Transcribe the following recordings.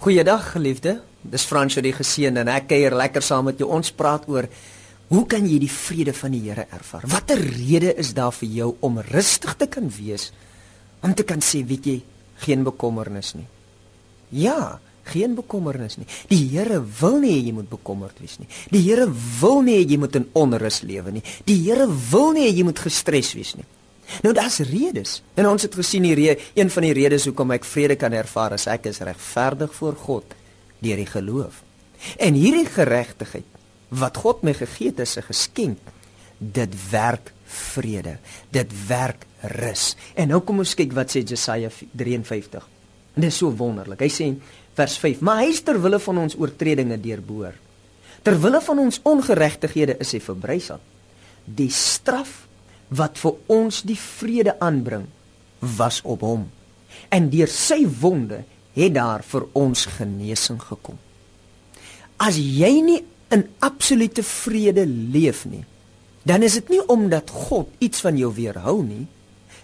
Goeiedag, geliefde. Dis Fransjo die geseën en ek kuier lekker saam met jou. Ons praat oor hoe kan jy die vrede van die Here ervaar? Watter rede is daar vir jou om rustig te kan wees? Om te kan sê, weet jy, geen bekommernis nie. Ja, geen bekommernis nie. Die Here wil nie jy moet bekommerd wees nie. Die Here wil nie jy moet in onrus lewe nie. Die Here wil nie jy moet gestres wees nie. Nou daar's redes. En ons het gesien rede, een van die redes hoekom ek vrede kan ervaar as ek is regverdig voor God deur die geloof. En hierdie geregtigheid wat God my gegee het is 'n geskenk. Dit werk vrede. Dit werk rus. En nou kom ons kyk wat sê Jesaja 53. Dit is so wonderlik. Hy sê vers 5: "Maar hy is ter wille van ons oortredinge deurboor. Ter wille van ons ongeregtighede is hy verbrysel. Die straf wat vir ons die vrede aanbring was op hom. En deur sy wonde het daar vir ons genesing gekom. As jy nie in absolute vrede leef nie dan is dit nie omdat God iets van jou weerhou nie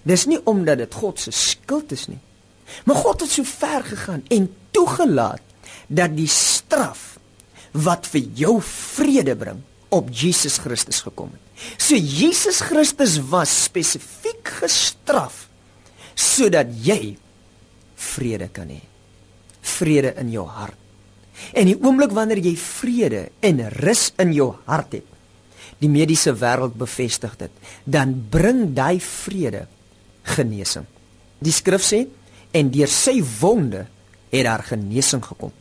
dis nie omdat dit God se skuld is nie. Maar God het so ver gegaan en toegelaat dat die straf wat vir jou vrede bring op Jesus Christus gekom het. So Jesus Christus was spesifiek gestraf sodat jy vrede kan hê. Vrede in jou hart. En die oomblik wanneer jy vrede en rus in jou hart het, die mediese wêreld bevestig dit, dan bring daai vrede genesing. Die skrif sê en deur sy wonde het daar genesing gekom.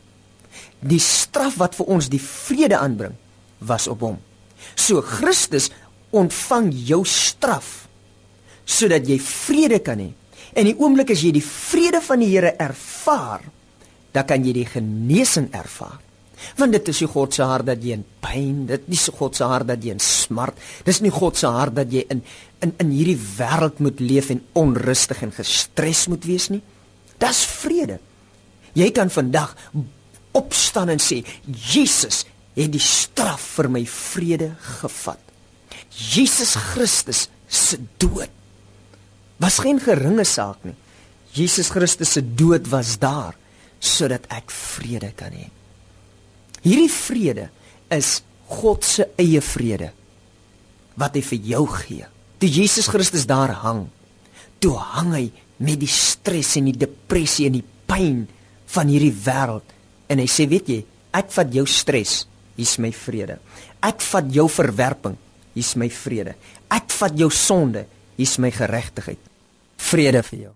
Die straf wat vir ons die vrede aanbring, was op hom. So Christus ontvang jou straf sodat jy vrede kan hê. En die oomblik as jy die vrede van die Here ervaar, dan kan jy die genesing ervaar. Want dit is nie God se hart dat jy in pyn, dit is nie God se hart dat jy in smart, dis nie God se hart dat jy in in in hierdie wêreld moet leef en onrustig en gestres moet wees nie. Dis vrede. Jy kan vandag opstaan en sê Jesus het die straf vir my vrede gevat. Jesus Christus se dood was geen geringe saak nie. Jesus Christus se dood was daar sodat ek vrede kan hê. Hierdie vrede is God se eie vrede wat hy vir jou gee. Toe Jesus Christus daar hang, toe hang hy met die stres en die depressie en die pyn van hierdie wêreld en hy sê weet jy, ek vat jou stres hier's my vrede. Ek vat jou verwerping, hier's my vrede. Ek vat jou sonde, hier's my geregtigheid. Vrede vir jou.